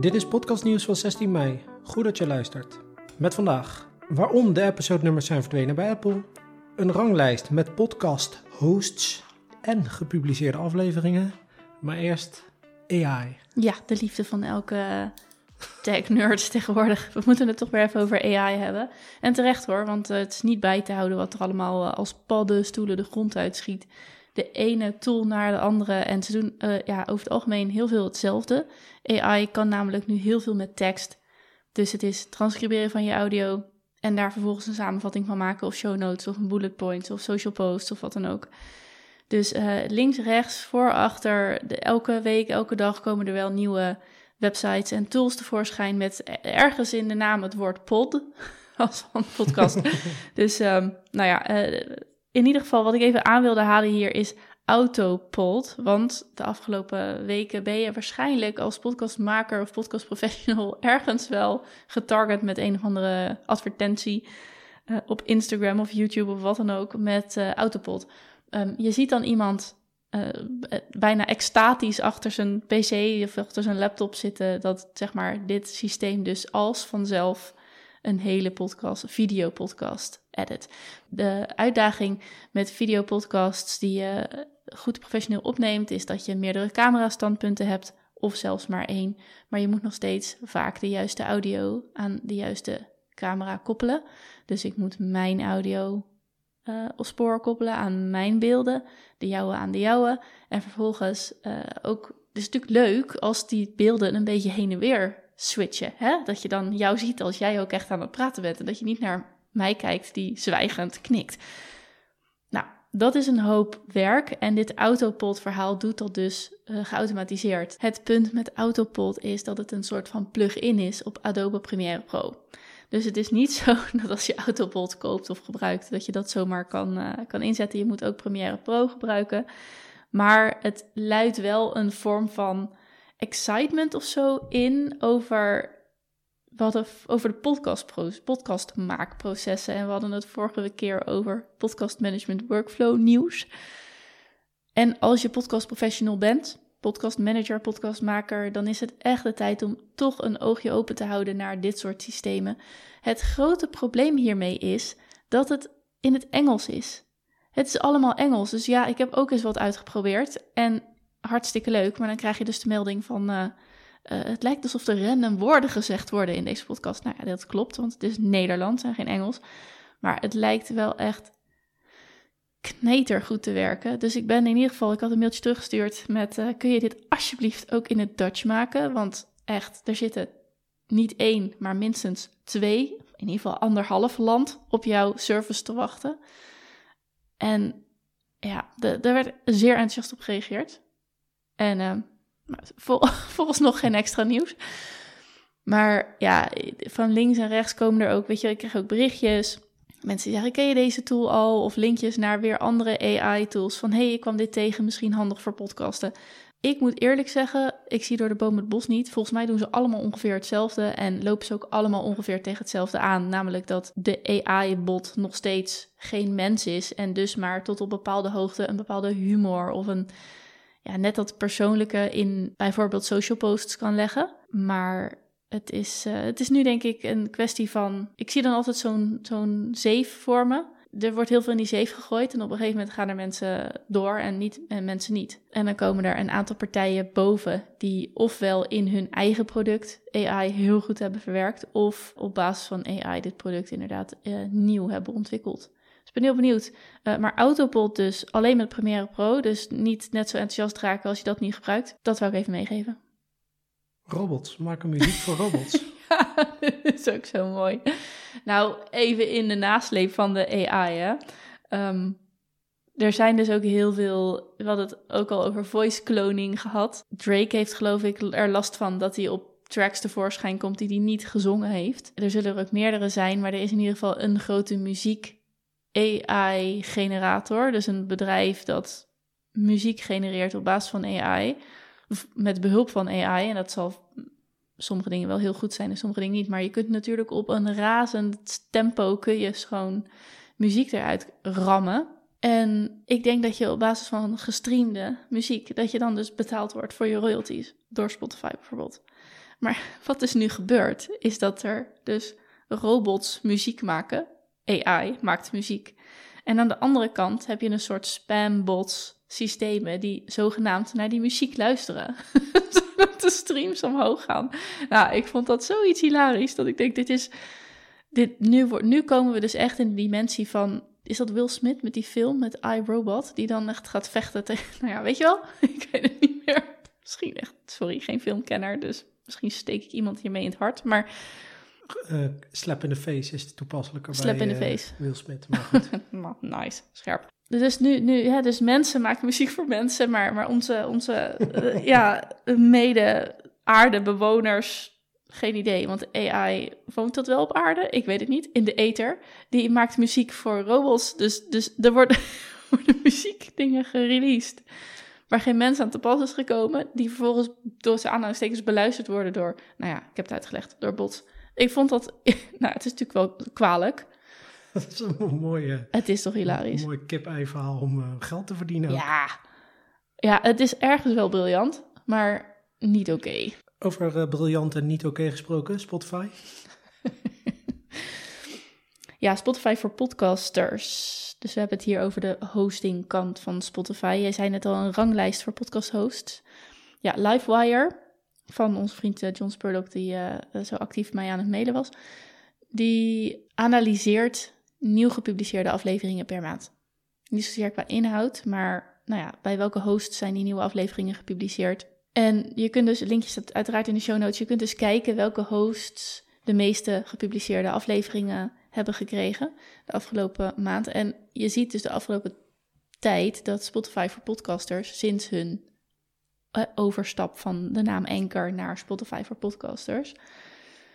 Dit is podcastnieuws van 16 mei. Goed dat je luistert. Met vandaag waarom de episode-nummers zijn verdwenen bij Apple, een ranglijst met podcast-hosts en gepubliceerde afleveringen. Maar eerst AI. Ja, de liefde van elke tech-nerd tegenwoordig. We moeten het toch weer even over AI hebben. En terecht hoor, want het is niet bij te houden wat er allemaal eh, als paddenstoelen de grond uitschiet. De ene tool naar de andere. En ze doen uh, ja, over het algemeen heel veel hetzelfde. AI kan namelijk nu heel veel met tekst. Dus het is transcriberen van je audio en daar vervolgens een samenvatting van maken of show notes of een bullet points of social posts of wat dan ook. Dus uh, links, rechts, voor, achter, de, elke week, elke dag komen er wel nieuwe websites en tools tevoorschijn met ergens in de naam het woord pod als van podcast. dus um, nou ja, uh, in ieder geval wat ik even aan wilde halen hier is Autopod. Want de afgelopen weken ben je waarschijnlijk als podcastmaker of podcastprofessional ergens wel getarget met een of andere advertentie uh, op Instagram of YouTube of wat dan ook met uh, Autopod. Um, je ziet dan iemand uh, bijna extatisch achter zijn PC of achter zijn laptop zitten, dat zeg maar dit systeem dus als vanzelf een hele podcast, videopodcast edit. De uitdaging met videopodcasts die je goed professioneel opneemt, is dat je meerdere camera-standpunten hebt of zelfs maar één. Maar je moet nog steeds vaak de juiste audio aan de juiste camera koppelen. Dus ik moet mijn audio uh, op spoor koppelen aan mijn beelden, de jouwe aan de jouwe. En vervolgens uh, ook, het is natuurlijk leuk als die beelden een beetje heen en weer switchen. Hè? Dat je dan jou ziet als jij ook echt aan het praten bent en dat je niet naar mij kijkt die zwijgend knikt. Nou, dat is een hoop werk en dit Autopod verhaal doet dat dus uh, geautomatiseerd. Het punt met Autopod is dat het een soort van plug-in is op Adobe Premiere Pro. Dus het is niet zo dat als je Autopod koopt of gebruikt, dat je dat zomaar kan, uh, kan inzetten. Je moet ook Premiere Pro gebruiken. Maar het luidt wel een vorm van excitement of zo in over we hadden over de podcast podcastmaakprocessen en we hadden het vorige keer over podcast management workflow nieuws. En als je podcast professional bent, podcast manager, podcastmaker, dan is het echt de tijd om toch een oogje open te houden naar dit soort systemen. Het grote probleem hiermee is dat het in het Engels is. Het is allemaal Engels, dus ja, ik heb ook eens wat uitgeprobeerd en hartstikke leuk, maar dan krijg je dus de melding van uh, uh, het lijkt alsof er random woorden gezegd worden in deze podcast. Nou ja, dat klopt, want het is Nederlands en geen Engels. Maar het lijkt wel echt knetergoed te werken. Dus ik ben in ieder geval, ik had een mailtje teruggestuurd met... Uh, kun je dit alsjeblieft ook in het Dutch maken? Want echt, er zitten niet één, maar minstens twee... in ieder geval anderhalf land op jouw service te wachten. En ja, daar werd zeer enthousiast op gereageerd. En uh, vol, volgens nog geen extra nieuws. Maar ja, van links en rechts komen er ook, weet je, ik krijg ook berichtjes. Mensen zeggen, ken je deze tool al? Of linkjes naar weer andere AI-tools. Van, hey, ik kwam dit tegen, misschien handig voor podcasten. Ik moet eerlijk zeggen, ik zie door de boom het bos niet. Volgens mij doen ze allemaal ongeveer hetzelfde en lopen ze ook allemaal ongeveer tegen hetzelfde aan. Namelijk dat de AI-bot nog steeds geen mens is en dus maar tot op bepaalde hoogte een bepaalde humor of een ja, net dat persoonlijke in bijvoorbeeld social posts kan leggen. Maar het is, uh, het is nu denk ik een kwestie van. Ik zie dan altijd zo'n zo'n zeef voor me. Er wordt heel veel in die zeef gegooid en op een gegeven moment gaan er mensen door en, niet, en mensen niet. En dan komen er een aantal partijen boven die ofwel in hun eigen product AI heel goed hebben verwerkt, of op basis van AI dit product inderdaad uh, nieuw hebben ontwikkeld. Dus ik ben heel benieuwd. Uh, maar Autopod dus alleen met Premiere Pro. Dus niet net zo enthousiast raken als je dat niet gebruikt. Dat wou ik even meegeven. Robots. Maken muziek voor robots. ja, dat is ook zo mooi. Nou, even in de nasleep van de AI, hè. Um, er zijn dus ook heel veel... We hadden het ook al over voice cloning gehad. Drake heeft geloof ik er last van dat hij op tracks tevoorschijn komt die hij niet gezongen heeft. Er zullen er ook meerdere zijn, maar er is in ieder geval een grote muziek AI-generator. Dus een bedrijf dat muziek genereert op basis van AI. Met behulp van AI. En dat zal sommige dingen wel heel goed zijn en sommige dingen niet. Maar je kunt natuurlijk op een razend tempo kun je gewoon muziek eruit rammen. En ik denk dat je op basis van gestreamde muziek, dat je dan dus betaald wordt voor je royalties door Spotify bijvoorbeeld. Maar wat is nu gebeurd, is dat er dus robots muziek maken. AI maakt muziek. En aan de andere kant heb je een soort spambots systemen die zogenaamd naar die muziek luisteren. Zodat de streams omhoog gaan. Nou, ik vond dat zoiets hilarisch dat ik denk, dit is... Dit, nu, wordt, nu komen we dus echt in de dimensie van... Is dat Will Smith met die film met iRobot? Die dan echt gaat vechten tegen... Nou ja, weet je wel? ik weet het niet meer. Misschien echt... Sorry, geen filmkenner, dus misschien steek ik iemand hiermee in het hart. Maar uh, slap in the face is toepasselijker slap bij in the uh, face. Will Smith. Maar goed. Nice, scherp. Dus nu, nu ja, dus mensen maken muziek voor mensen, maar, maar onze, onze uh, ja, mede aardebewoners, geen idee. Want AI woont dat wel op aarde? Ik weet het niet. In de ether. Die maakt muziek voor robots. Dus, dus er worden, worden muziekdingen gereleased waar geen mens aan te pas is gekomen, die vervolgens door zijn aanhalingstekens beluisterd worden door, nou ja, ik heb het uitgelegd, door bots. Ik vond dat, nou, het is natuurlijk wel kwalijk. Dat is een mooie, Het is toch hilarisch? een mooi kip-ei verhaal om uh, geld te verdienen. ook. Ja. Ja, het is ergens wel briljant, maar niet oké. Over uh, briljant en niet oké gesproken, Spotify. Ja, Spotify voor podcasters. Dus we hebben het hier over de hostingkant van Spotify. Jij zei net al een ranglijst voor podcast hosts. Ja, Livewire van onze vriend uh, John Spurlock, die uh, zo actief mij aan het mailen was. Die analyseert nieuw gepubliceerde afleveringen per maand. Niet zozeer qua inhoud, maar nou ja, bij welke host zijn die nieuwe afleveringen gepubliceerd. En je kunt dus, linkjes staat uiteraard in de show notes, je kunt dus kijken welke hosts de meeste gepubliceerde afleveringen hebben gekregen de afgelopen maand. En je ziet dus de afgelopen tijd dat Spotify voor podcasters sinds hun overstap van de naam Anchor naar Spotify voor podcasters,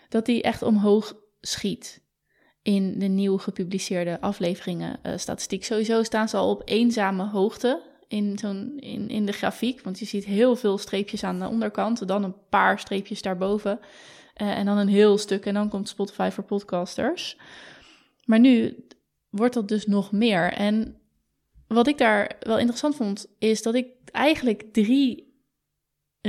dat die echt omhoog schiet in de nieuw gepubliceerde afleveringen uh, statistiek. Sowieso staan ze al op eenzame hoogte in, zo'n, in, in de grafiek, want je ziet heel veel streepjes aan de onderkant, dan een paar streepjes daarboven uh, en dan een heel stuk en dan komt Spotify voor podcasters. Maar nu wordt dat dus nog meer. En wat ik daar wel interessant vond, is dat ik eigenlijk drie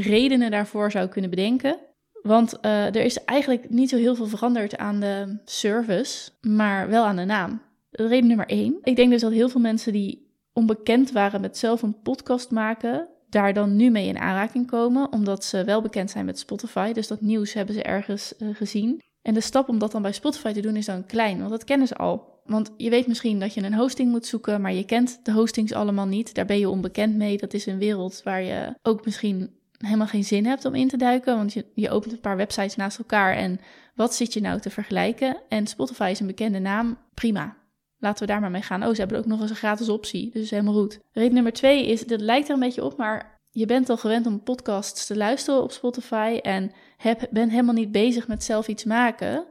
redenen daarvoor zou kunnen bedenken. Want uh, er is eigenlijk niet zo heel veel veranderd aan de service, maar wel aan de naam. Reden nummer één. Ik denk dus dat heel veel mensen die onbekend waren met zelf een podcast maken, daar dan nu mee in aanraking komen, omdat ze wel bekend zijn met Spotify. Dus dat nieuws hebben ze ergens uh, gezien. En de stap om dat dan bij Spotify te doen is dan klein, want dat kennen ze al. Want je weet misschien dat je een hosting moet zoeken, maar je kent de hostings allemaal niet. Daar ben je onbekend mee. Dat is een wereld waar je ook misschien helemaal geen zin hebt om in te duiken. Want je, je opent een paar websites naast elkaar en wat zit je nou te vergelijken? En Spotify is een bekende naam, prima. Laten we daar maar mee gaan. Oh, ze hebben ook nog eens een gratis optie, dus helemaal goed. Reden nummer twee is, dat lijkt er een beetje op, maar je bent al gewend om podcasts te luisteren op Spotify en heb, bent helemaal niet bezig met zelf iets maken.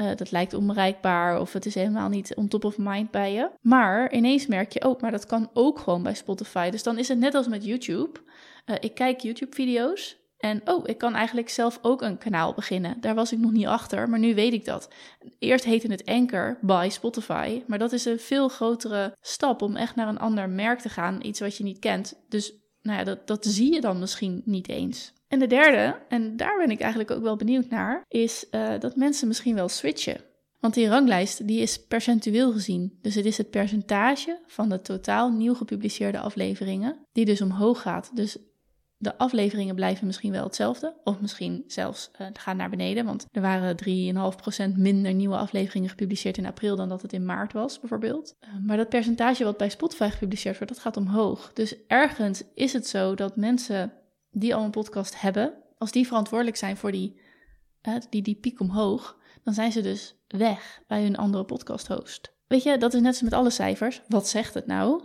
Uh, dat lijkt onbereikbaar of het is helemaal niet on top of mind bij je. Maar ineens merk je ook, oh, maar dat kan ook gewoon bij Spotify. Dus dan is het net als met YouTube. Uh, ik kijk YouTube-video's en oh, ik kan eigenlijk zelf ook een kanaal beginnen. Daar was ik nog niet achter, maar nu weet ik dat. Eerst heette het Anchor by Spotify, maar dat is een veel grotere stap om echt naar een ander merk te gaan. Iets wat je niet kent. Dus nou ja, dat, dat zie je dan misschien niet eens. En de derde, en daar ben ik eigenlijk ook wel benieuwd naar, is uh, dat mensen misschien wel switchen. Want die ranglijst die is percentueel gezien. Dus het is het percentage van de totaal nieuw gepubliceerde afleveringen die dus omhoog gaat. Dus de afleveringen blijven misschien wel hetzelfde, of misschien zelfs uh, gaan naar beneden. Want er waren 3,5% minder nieuwe afleveringen gepubliceerd in april dan dat het in maart was, bijvoorbeeld. Uh, maar dat percentage wat bij Spotify gepubliceerd wordt, dat gaat omhoog. Dus ergens is het zo dat mensen die al een podcast hebben, als die verantwoordelijk zijn voor die, uh, die, die piek omhoog, dan zijn ze dus weg bij hun andere podcast host. Weet je, dat is net zo met alle cijfers. Wat zegt het nou?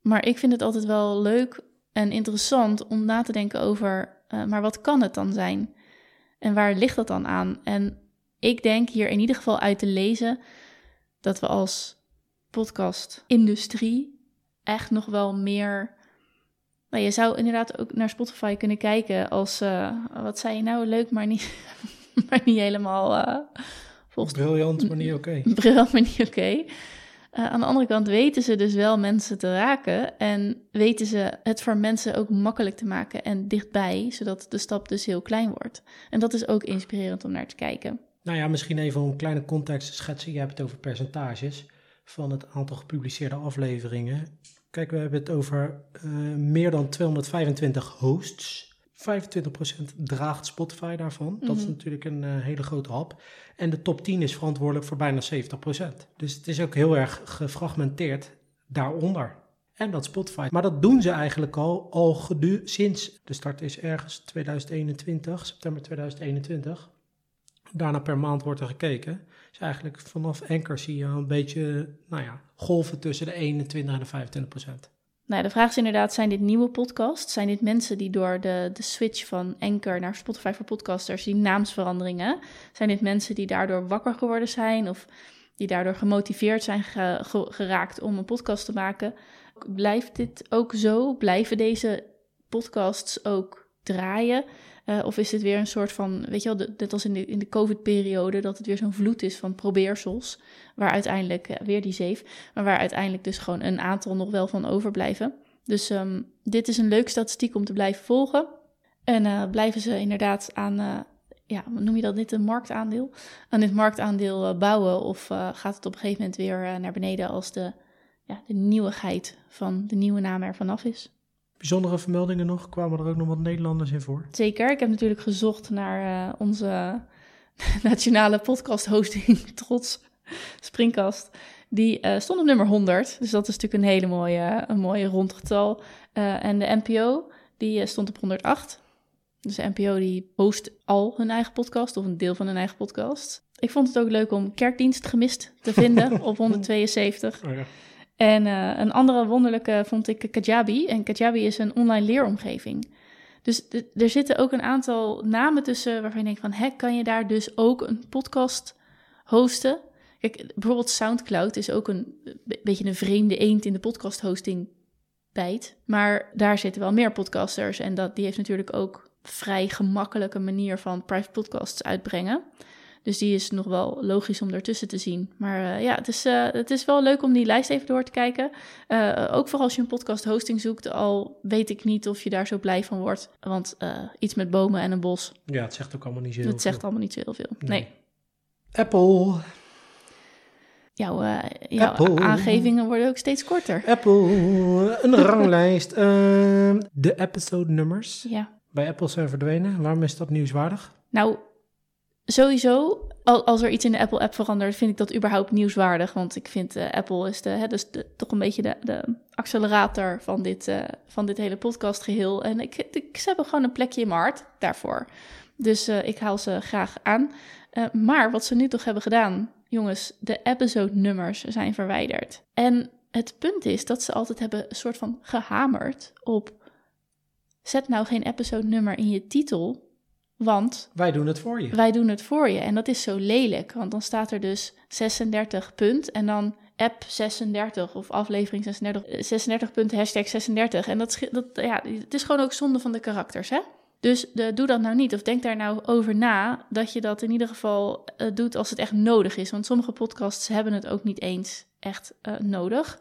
Maar ik vind het altijd wel leuk en interessant om na te denken over, uh, maar wat kan het dan zijn? En waar ligt dat dan aan? En ik denk hier in ieder geval uit te lezen dat we als podcast-industrie echt nog wel meer. Nou, je zou inderdaad ook naar Spotify kunnen kijken als, uh, wat zei je nou, leuk, maar niet, maar niet helemaal uh, volgens Briljant, maar niet oké. Okay. Briljant, maar niet oké. Okay. Uh, aan de andere kant weten ze dus wel mensen te raken en weten ze het voor mensen ook makkelijk te maken en dichtbij, zodat de stap dus heel klein wordt. En dat is ook inspirerend om naar te kijken. Nou ja, misschien even een kleine context te schetsen. Je hebt het over percentages van het aantal gepubliceerde afleveringen. Kijk, we hebben het over uh, meer dan 225 hosts 25% draagt Spotify daarvan. Dat is mhm. natuurlijk een uh, hele grote hap. En de top 10 is verantwoordelijk voor bijna 70%. Dus het is ook heel erg gefragmenteerd daaronder. En dat Spotify. Maar dat doen ze eigenlijk al, al gedu sinds de start is ergens 2021, september 2021. Daarna per maand wordt er gekeken. Dus eigenlijk vanaf Anchor zie je een beetje nou ja, golven tussen de 21 en de 25 procent. Nou, de vraag is inderdaad, zijn dit nieuwe podcasts? Zijn dit mensen die door de, de switch van Anchor naar Spotify voor podcasters, die naamsveranderingen, zijn dit mensen die daardoor wakker geworden zijn of die daardoor gemotiveerd zijn geraakt om een podcast te maken? Blijft dit ook zo? Blijven deze podcasts ook draaien? Uh, of is het weer een soort van, weet je wel, net als in de, in de COVID-periode, dat het weer zo'n vloed is van probeersels, waar uiteindelijk, uh, weer die zeef, maar waar uiteindelijk dus gewoon een aantal nog wel van overblijven. Dus um, dit is een leuke statistiek om te blijven volgen. En uh, blijven ze inderdaad aan, ja, noem je dat dit een marktaandeel? Aan dit marktaandeel bouwen of gaat het op een gegeven moment weer naar beneden als de, ja, de nieuwigheid van de nieuwe naam er vanaf is? Bijzondere vermeldingen nog? Kwamen er ook nog wat Nederlanders in voor? Zeker. Ik heb natuurlijk gezocht naar uh, onze nationale podcast hosting trots, Springkast. Die uh, stond op nummer 100. Dus dat is natuurlijk een hele mooie, een mooie rond getal. Uh, en de NPO, die stond op 108. Dus de NPO die host al hun eigen podcast of een deel van hun eigen podcast. Ik vond het ook leuk om Kerkdienst gemist te vinden op 172. Oh ja. En uh, een andere wonderlijke vond ik Kajabi. En Kajabi is een online leeromgeving. Dus er zitten ook een aantal namen tussen waarvan je denkt van... hè, kan je daar dus ook een podcast hosten? Kijk, bijvoorbeeld Soundcloud is ook een beetje een vreemde eend in de podcast hosting bijt. Maar daar zitten wel meer podcasters en dat, die heeft natuurlijk ook vrij gemakkelijke manier van private podcasts uitbrengen. Dus die is nog wel logisch om ertussen te zien. Maar uh, ja, het is, uh, het is wel leuk om die lijst even door te kijken. Uh, ook vooral als je een podcast hosting zoekt, al weet ik niet of je daar zo blij van wordt. Want iets met bomen en een bos. Ja, het zegt ook allemaal niet zo heel Het zegt allemaal niet zo heel veel. Nee. Apple. Jouw, jouw Apple. aangevingen worden ook steeds korter. Apple, een ranglijst. Ehm, de episode nummers ja. bij Apple zijn verdwenen. Waarom is dat nieuwswaardig? Nou, sowieso, als er iets in de Apple-app verandert, vind ik dat überhaupt nieuwswaardig. Want ik vind uh, Apple is de, hè, dus toch een beetje de, accelerator van dit, uh, van dit hele podcastgeheel. En ik, ik, ze hebben gewoon een plekje in mijn hart daarvoor. Dus uh, ik haal ze graag aan. maar wat ze nu toch hebben gedaan, jongens, de episode-nummers zijn verwijderd. En het punt is dat ze altijd hebben een soort van gehamerd op... Zet nou geen episode-nummer in je titel, want wij doen het voor je. Wij doen het voor je. En dat is zo lelijk. Want dan staat er dus 36 punt. En dan app 36 of aflevering 36. 36 eh, punt hashtag 36. En dat, dat, ja, het is gewoon ook zonde van de karakters, hè? Dus de, doe dat nou niet. Of denk daar nou over na dat je dat in ieder geval uh, doet als het echt nodig is. Want sommige podcasts hebben het ook niet eens echt uh, nodig.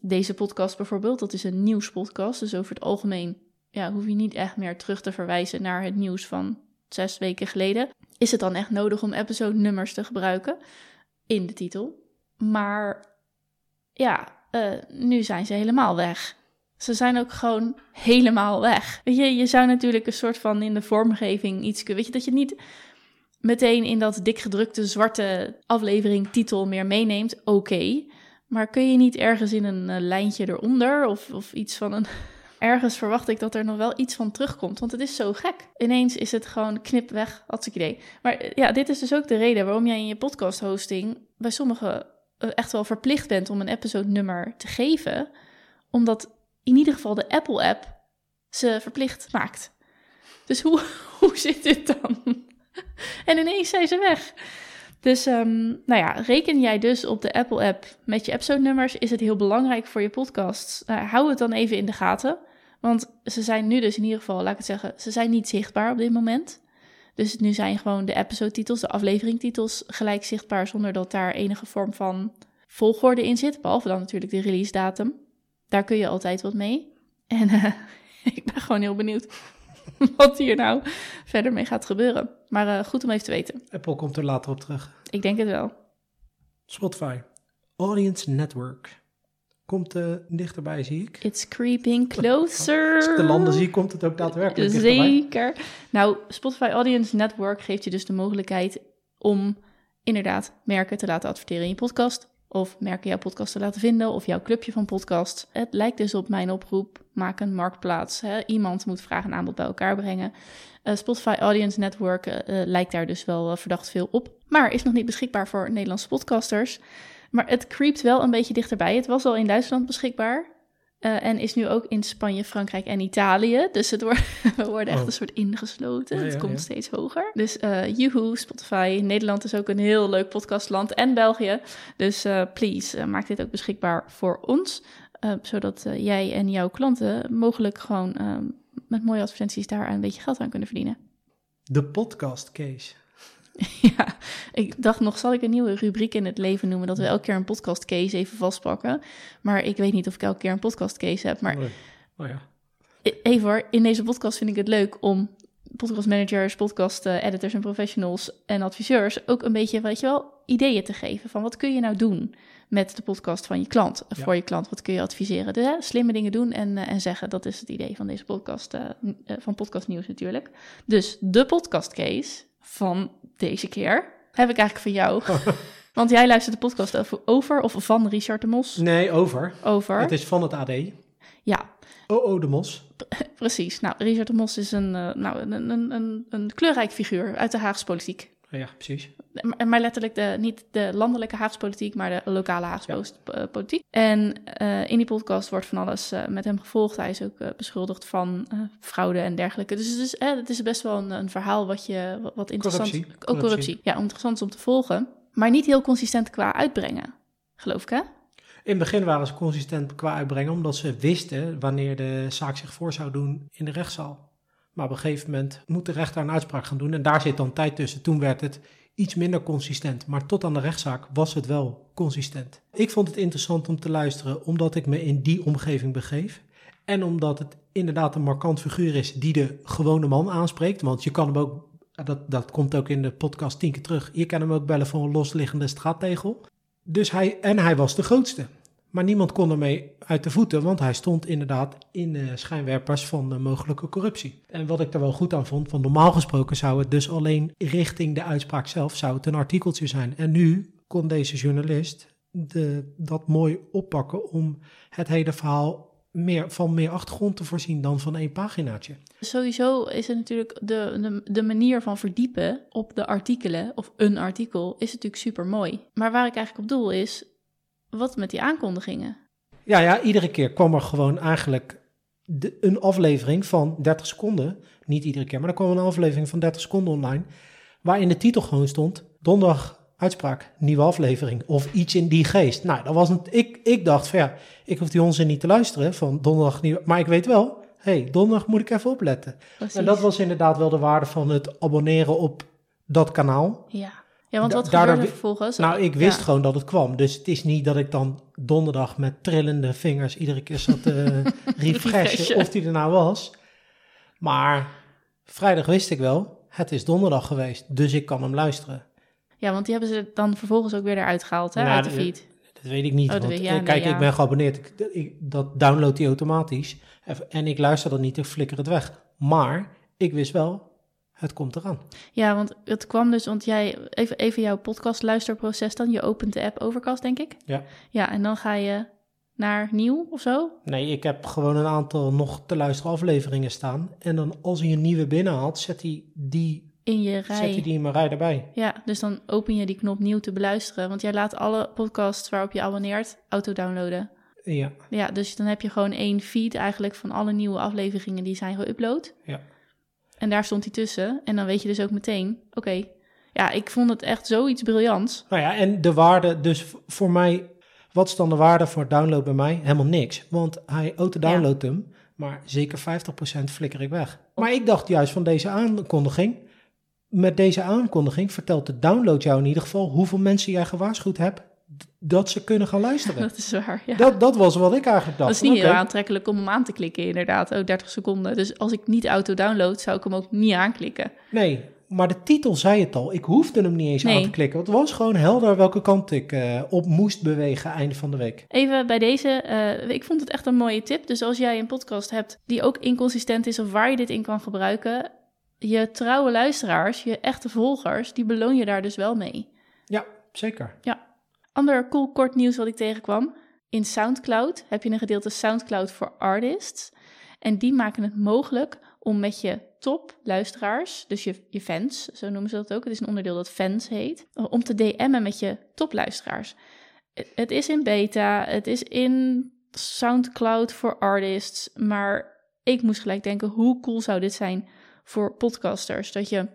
Deze podcast bijvoorbeeld, dat is een nieuwspodcast. Dus over het algemeen ja, hoef je niet echt meer terug te verwijzen naar het nieuws van zes weken geleden. Is het dan echt nodig om episode nummers te gebruiken in de titel? Maar ja, uh, nu zijn ze helemaal weg. Ze zijn ook gewoon helemaal weg. Weet je, je zou natuurlijk een soort van in de vormgeving iets kunnen. Weet je, dat je niet meteen in dat dik gedrukte zwarte aflevering titel meer meeneemt. Oké. Maar kun je niet ergens in een uh, lijntje eronder of, of iets van een ergens verwacht ik dat er nog wel iets van terugkomt. Want het is zo gek. Ineens is het gewoon knip weg, had ik idee. Maar eh, ja, dit is dus ook de reden waarom jij in je podcast hosting bij sommigen eh, echt wel verplicht bent om een episode nummer te geven. Omdat in ieder geval de Apple app ze verplicht maakt. Dus hoe, hoe zit dit dan? en ineens zijn ze weg. Dus um, nou ja, reken jij dus op de Apple-app met je episode-nummers, is het heel belangrijk voor je podcast. Uh, hou het dan even in de gaten. Want ze zijn nu dus in ieder geval, laat ik het zeggen, ze zijn niet zichtbaar op dit moment. Dus nu zijn gewoon de episode-titels, de afleveringtitels gelijk zichtbaar zonder dat daar enige vorm van volgorde in zit, behalve dan natuurlijk de release datum. Daar kun je altijd wat mee. En eh, ik ben gewoon heel benieuwd wat hier nou verder mee gaat gebeuren. Maar eh, goed om even te weten. Apple komt er later op terug. Ik denk het wel. Spotify. Audience Network. Komt eh, dichterbij, zie ik. It's creeping closer. Als ik de landen zie, komt het ook daadwerkelijk dichterbij. Zeker. Nou, Spotify Audience Network geeft je dus de mogelijkheid om inderdaad merken te laten adverteren in je podcast. Of merken jouw podcast te laten vinden. Of jouw clubje van podcast. Het lijkt dus op mijn oproep. Maak een marktplaats. Hè? Iemand moet vraag en aanbod bij elkaar brengen. Uh, Spotify Audience Network uh, lijkt daar dus wel verdacht veel op. Maar is nog niet beschikbaar voor Nederlandse podcasters. Maar het creept wel een beetje dichterbij. Het was al in Duitsland beschikbaar. Uh, en is nu ook in Spanje, Frankrijk en Italië. Dus het wordt, we worden echt oh. een soort ingesloten. Ja, het komt steeds hoger. Dus uh, Spotify. Nederland is ook een heel leuk podcastland. En België. Dus uh, please, maak dit ook beschikbaar voor ons. zodat jij en jouw klanten mogelijk gewoon met mooie advertenties daar een beetje geld aan kunnen verdienen. De podcast case. ja, ik dacht nog, zal ik een nieuwe rubriek in het leven noemen... dat we elke keer een podcast case even vastpakken. Maar ik weet niet of ik elke keer een podcast case heb. Maar oh ja. E-, even hoor, in deze podcast vind ik het leuk om podcastmanagers, podcast editors en professionals en adviseurs... ook een beetje, weet je wel, ideeën te geven van wat kun je nou doen met de podcast van je klant. Ja. Voor je klant, wat kun je adviseren? Hè, slimme dingen doen en, en zeggen, dat is het idee van deze podcast, uh, van Podcast Nieuws natuurlijk. Dus de podcast case van deze keer heb ik eigenlijk van jou. Want jij luistert de podcast over of van Richard de Mos? Nee, over. Over. Het is van het AD. Ja. Oh, oh, de Mos. Precies. Nou, Richard de Mos is een, uh, nou, een, een, een, een kleurrijk figuur uit de Haagse politiek. Ja, precies. Maar, maar letterlijk de, niet de landelijke Haagse politiek, maar de lokale Haagse ja. Eh, politiek. En uh, in die podcast wordt van alles uh, met hem gevolgd. Hij is ook beschuldigd van fraude en dergelijke. Dus het is, het is best wel een, een, verhaal wat, je, wat, wat interessant corruptie. Ook corruptie. corruptie. Ja, interessant is om te volgen. Maar niet heel consistent qua uitbrengen, geloof ik hè? In het begin waren ze consistent qua uitbrengen, omdat ze wisten wanneer de zaak zich voor zou doen in de rechtszaal. Maar op een gegeven moment moet de rechter een uitspraak gaan doen en daar zit dan tijd tussen. Toen werd het iets minder consistent, maar tot aan de rechtszaak was het wel consistent. Ik vond het interessant om te luisteren omdat ik me in die omgeving begeef en omdat het inderdaad een markant figuur is die de gewone man aanspreekt. Want je kan hem ook, dat, dat komt ook in de podcast tien keer terug, je kan hem ook bellen voor een losliggende straattegel. Dus hij, en hij was de grootste. Maar niemand kon ermee uit de voeten, want hij stond inderdaad in de schijnwerpers van de mogelijke corruptie. En wat ik er wel goed aan vond, van normaal gesproken zou het dus alleen richting de uitspraak zelf zou het een artikeltje zijn. En nu kon deze journalist de, dat mooi oppakken om het hele verhaal meer, van meer achtergrond te voorzien dan van één paginaatje. Sowieso is het natuurlijk de, de, de, manier van verdiepen op de artikelen of een artikel is natuurlijk super mooi. Maar waar ik eigenlijk op doel is, wat met die aankondigingen? Ja, ja, iedere keer kwam er gewoon eigenlijk de, een aflevering van 30 seconden. Niet iedere keer, maar er kwam een aflevering van 30 seconden online. Waar in de titel gewoon stond: Donderdag uitspraak, nieuwe aflevering. Of iets in die geest. Nou, dat was een, ik, ik dacht van ja, ik hoef die onzin niet te luisteren van donderdag nieuwe. Maar ik weet wel, hey, donderdag moet ik even opletten. Precies. En dat was inderdaad wel de waarde van het abonneren op dat kanaal. Ja. Ja, want wat gebeurde er vervolgens? Nou, ik wist gewoon dat het kwam. Dus het is niet dat ik dan donderdag met trillende vingers iedere keer zat te refreshen of die er nou was. Maar vrijdag wist ik wel, het is donderdag geweest, dus ik kan hem luisteren. Ja, want die hebben ze dan vervolgens ook weer eruit gehaald, hè, nou, uit de feed. Dat weet ik niet. Oh, want, ja, kijk, ik ben geabonneerd. Ik, ik, dat downloadt hij automatisch. En ik luister dan niet, ik flikker het weg. Maar ik wist wel, het komt eraan. Ja, want het kwam dus, want jij, even, even jouw podcast luisterproces dan. Je opent de app Overcast, denk ik. Ja. Ja, en dan ga je naar nieuw of zo? Nee, ik heb gewoon een aantal nog te luisteren afleveringen staan. En dan als hij een nieuwe binnenhaalt, zet hij die in je rij. Zet je die in mijn rij erbij. Ja, dus dan open je die knop nieuw te beluisteren. Want jij laat alle podcasts waarop je abonneert auto-downloaden. Ja. Ja, dus dan heb je gewoon één feed eigenlijk van alle nieuwe afleveringen die zijn geüpload. Ja. En daar stond hij tussen. En dan weet je dus ook meteen, oké, ja, ik vond het echt zoiets briljants. Nou ja, en de waarde, dus voor mij, wat is dan de waarde voor download bij mij? Helemaal niks. Want hij auto-downloadt hem, maar zeker 50% flikker ik weg. Maar ik dacht juist van deze aankondiging, met deze aankondiging vertelt de download jou in ieder geval hoeveel mensen jij gewaarschuwd hebt dat ze kunnen gaan luisteren. Dat is waar, ja. Dat, dat was wat ik eigenlijk dacht. Dat is niet heel aantrekkelijk om hem aan te klikken, inderdaad. Oh, 30 seconden. Dus als ik niet auto-download, zou ik hem ook niet aanklikken. Nee, maar de titel zei het al. Ik hoefde hem niet eens Nee. aan te klikken. Het was gewoon helder welke kant ik eh, op moest bewegen einde van de week. Even bij deze, eh, ik vond het echt een mooie tip. Dus als jij een podcast hebt die ook inconsistent is of waar je dit in kan gebruiken, je trouwe luisteraars, je echte volgers, die beloon je daar dus wel mee. Ja, zeker. Ander cool kort nieuws wat ik tegenkwam. In SoundCloud heb je een gedeelte SoundCloud voor Artists. En die maken het mogelijk om met je top luisteraars, dus je, fans, zo noemen ze dat ook. Het is een onderdeel dat fans heet. Om te DM'en met je topluisteraars. Het- Het is in beta, het is in SoundCloud voor Artists. Maar ik moest gelijk denken, hoe cool zou dit zijn voor podcasters? Dat je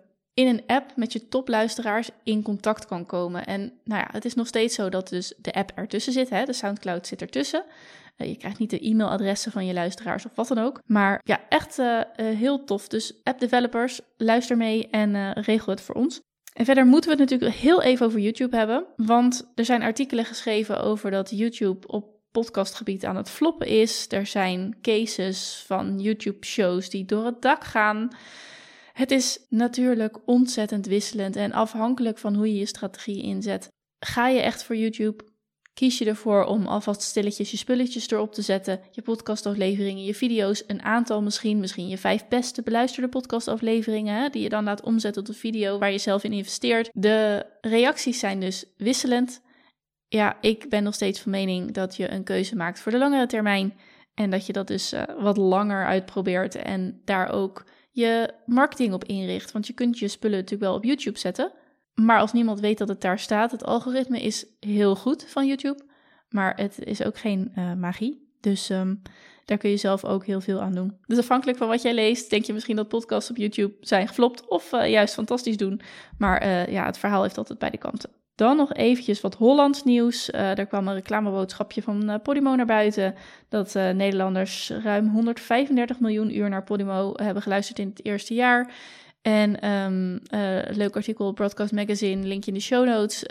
in een app met je topluisteraars in contact kan komen. En nou ja, het is nog steeds zo dat dus de app ertussen zit. Hè? De SoundCloud zit ertussen. Eh, je krijgt niet de e-mailadressen van je luisteraars of wat dan ook. Maar ja, echt eh, eh, heel tof. Dus app-developers, luister mee en regel het voor ons. En verder moeten we het natuurlijk heel even over YouTube hebben. Want er zijn artikelen geschreven over dat YouTube op podcastgebied aan het floppen is. Er zijn cases van YouTube-shows die door het dak gaan. Het is natuurlijk ontzettend wisselend en afhankelijk van hoe je je strategie inzet. Ga je echt voor YouTube? Kies je ervoor om alvast stilletjes je spulletjes erop te zetten, je podcastafleveringen, je video's, een aantal misschien, misschien je vijf beste beluisterde podcastafleveringen, die je dan laat omzetten tot een video waar je zelf in investeert. De reacties zijn dus wisselend. Ja, ik ben nog steeds van mening dat je een keuze maakt voor de langere termijn en dat je dat dus eh, wat langer uitprobeert en daar ook je marketing op inricht. Want je kunt je spullen natuurlijk wel op YouTube zetten. Maar als niemand weet dat het daar staat, het algoritme is heel goed van YouTube. Maar het is ook geen eh, magie. Dus ehm, daar kun je zelf ook heel veel aan doen. Dus afhankelijk van wat jij leest, denk je misschien dat podcasts op YouTube zijn geflopt of eh, juist fantastisch doen. Maar eh, ja, het verhaal heeft altijd beide kanten. Dan nog eventjes wat Hollands nieuws. Eh, er kwam een reclameboodschapje van eh, Podimo naar buiten. Dat eh, Nederlanders ruim 135 miljoen uur naar Podimo hebben geluisterd in het eerste jaar. En eh, leuk artikel Broadcast Magazine, linkje in de show notes.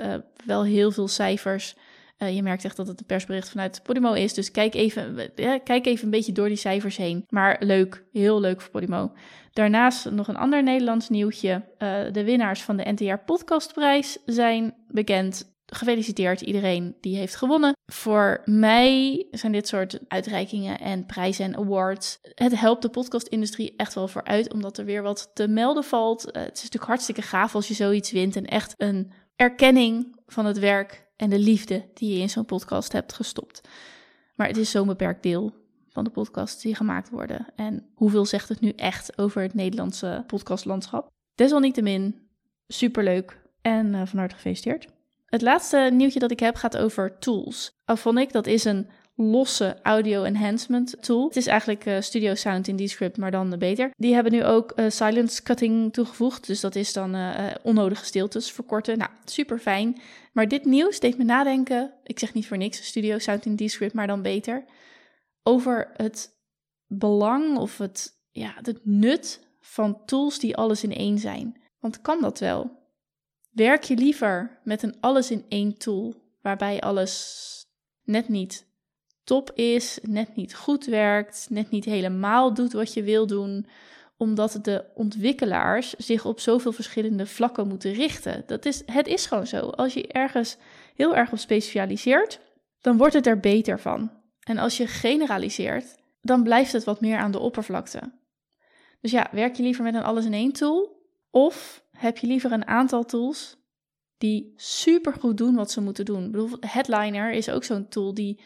Wel heel veel cijfers. Eh, je merkt echt dat het een persbericht vanuit Podimo is. Dus kijk even, eh, kijk even een beetje door die cijfers heen. Maar leuk, heel leuk voor Podimo. Daarnaast nog een ander Nederlands nieuwtje. Eh, de winnaars van de NTR Podcastprijs zijn bekend. Gefeliciteerd iedereen die heeft gewonnen. Voor mij zijn dit soort uitreikingen en prijzen en awards. Het helpt de podcastindustrie echt wel vooruit, omdat er weer wat te melden valt. Eh, het is natuurlijk hartstikke gaaf als je zoiets wint en echt een erkenning van het werk en de liefde die je in zo'n podcast hebt gestopt. Maar het is zo'n beperkt deel van de podcasts die gemaakt worden. En hoeveel zegt het nu echt over het Nederlandse podcastlandschap? Desalniettemin, superleuk en uh, van harte gefeliciteerd. Het laatste nieuwtje dat ik heb gaat over tools. Auphonic, dat is een losse audio enhancement tool. Het is eigenlijk uh, Studio Sound in Descript, maar dan beter. Die hebben nu ook uh, silence cutting toegevoegd. Dus dat is dan uh, onnodige stiltes verkorten. Nou, super fijn. Maar dit nieuws deed me nadenken. Ik zeg niet voor niks Studio Sound in Descript, maar dan beter. Over het belang of het, ja, het nut van tools die alles in één zijn. Want kan dat wel? Werk je liever met een alles in één tool, waarbij alles net niet top is, net niet goed werkt, net niet helemaal doet wat je wil doen, omdat de ontwikkelaars zich op zoveel verschillende vlakken moeten richten. Dat is, het is gewoon zo. Als je ergens heel erg op specialiseert, dan wordt het er beter van. En als je generaliseert, dan blijft het wat meer aan de oppervlakte. Dus ja, werk je liever met een alles in één tool? Of heb je liever een aantal tools die super goed doen wat ze moeten doen? Bedoel, Headliner is ook zo'n tool die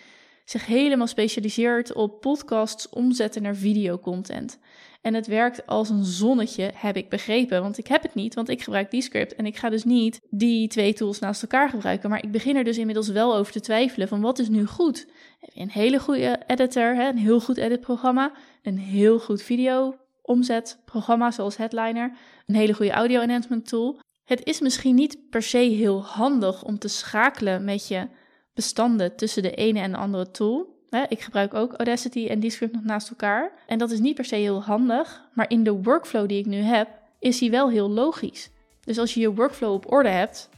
zich helemaal specialiseert op podcasts omzetten naar videocontent. En het werkt als een zonnetje, heb ik begrepen. Want ik heb het niet, want ik gebruik die script. En ik ga dus niet die twee tools naast elkaar gebruiken. Maar ik begin er dus inmiddels wel over te twijfelen van wat is nu goed? Heb een hele goede editor, een heel goed editprogramma, een heel goed video omzetprogramma zoals Headliner, een hele goede audio enhancement tool. Het is misschien niet per se heel handig om te schakelen met je bestanden tussen de ene en de andere tool. Ik gebruik ook Audacity en Descript nog naast elkaar. En dat is niet per se heel handig, maar in de workflow die ik nu heb, is die wel heel logisch. Dus als je je workflow op orde hebt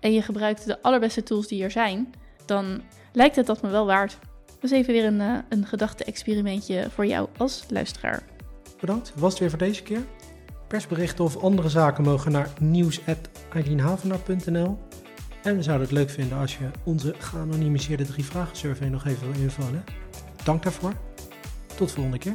en je gebruikt de allerbeste tools die er zijn, dan lijkt het dat me wel waard. Dus even weer een, uh, een gedachte-experimentje voor jou als luisteraar. Bedankt, was het weer voor deze keer. Persberichten of andere zaken mogen naar nieuws.eileenhavenaar.nl En we zouden het leuk vinden als je onze geanonimiseerde drie vragen survey nog even wil invullen. Dank daarvoor. Tot de volgende keer.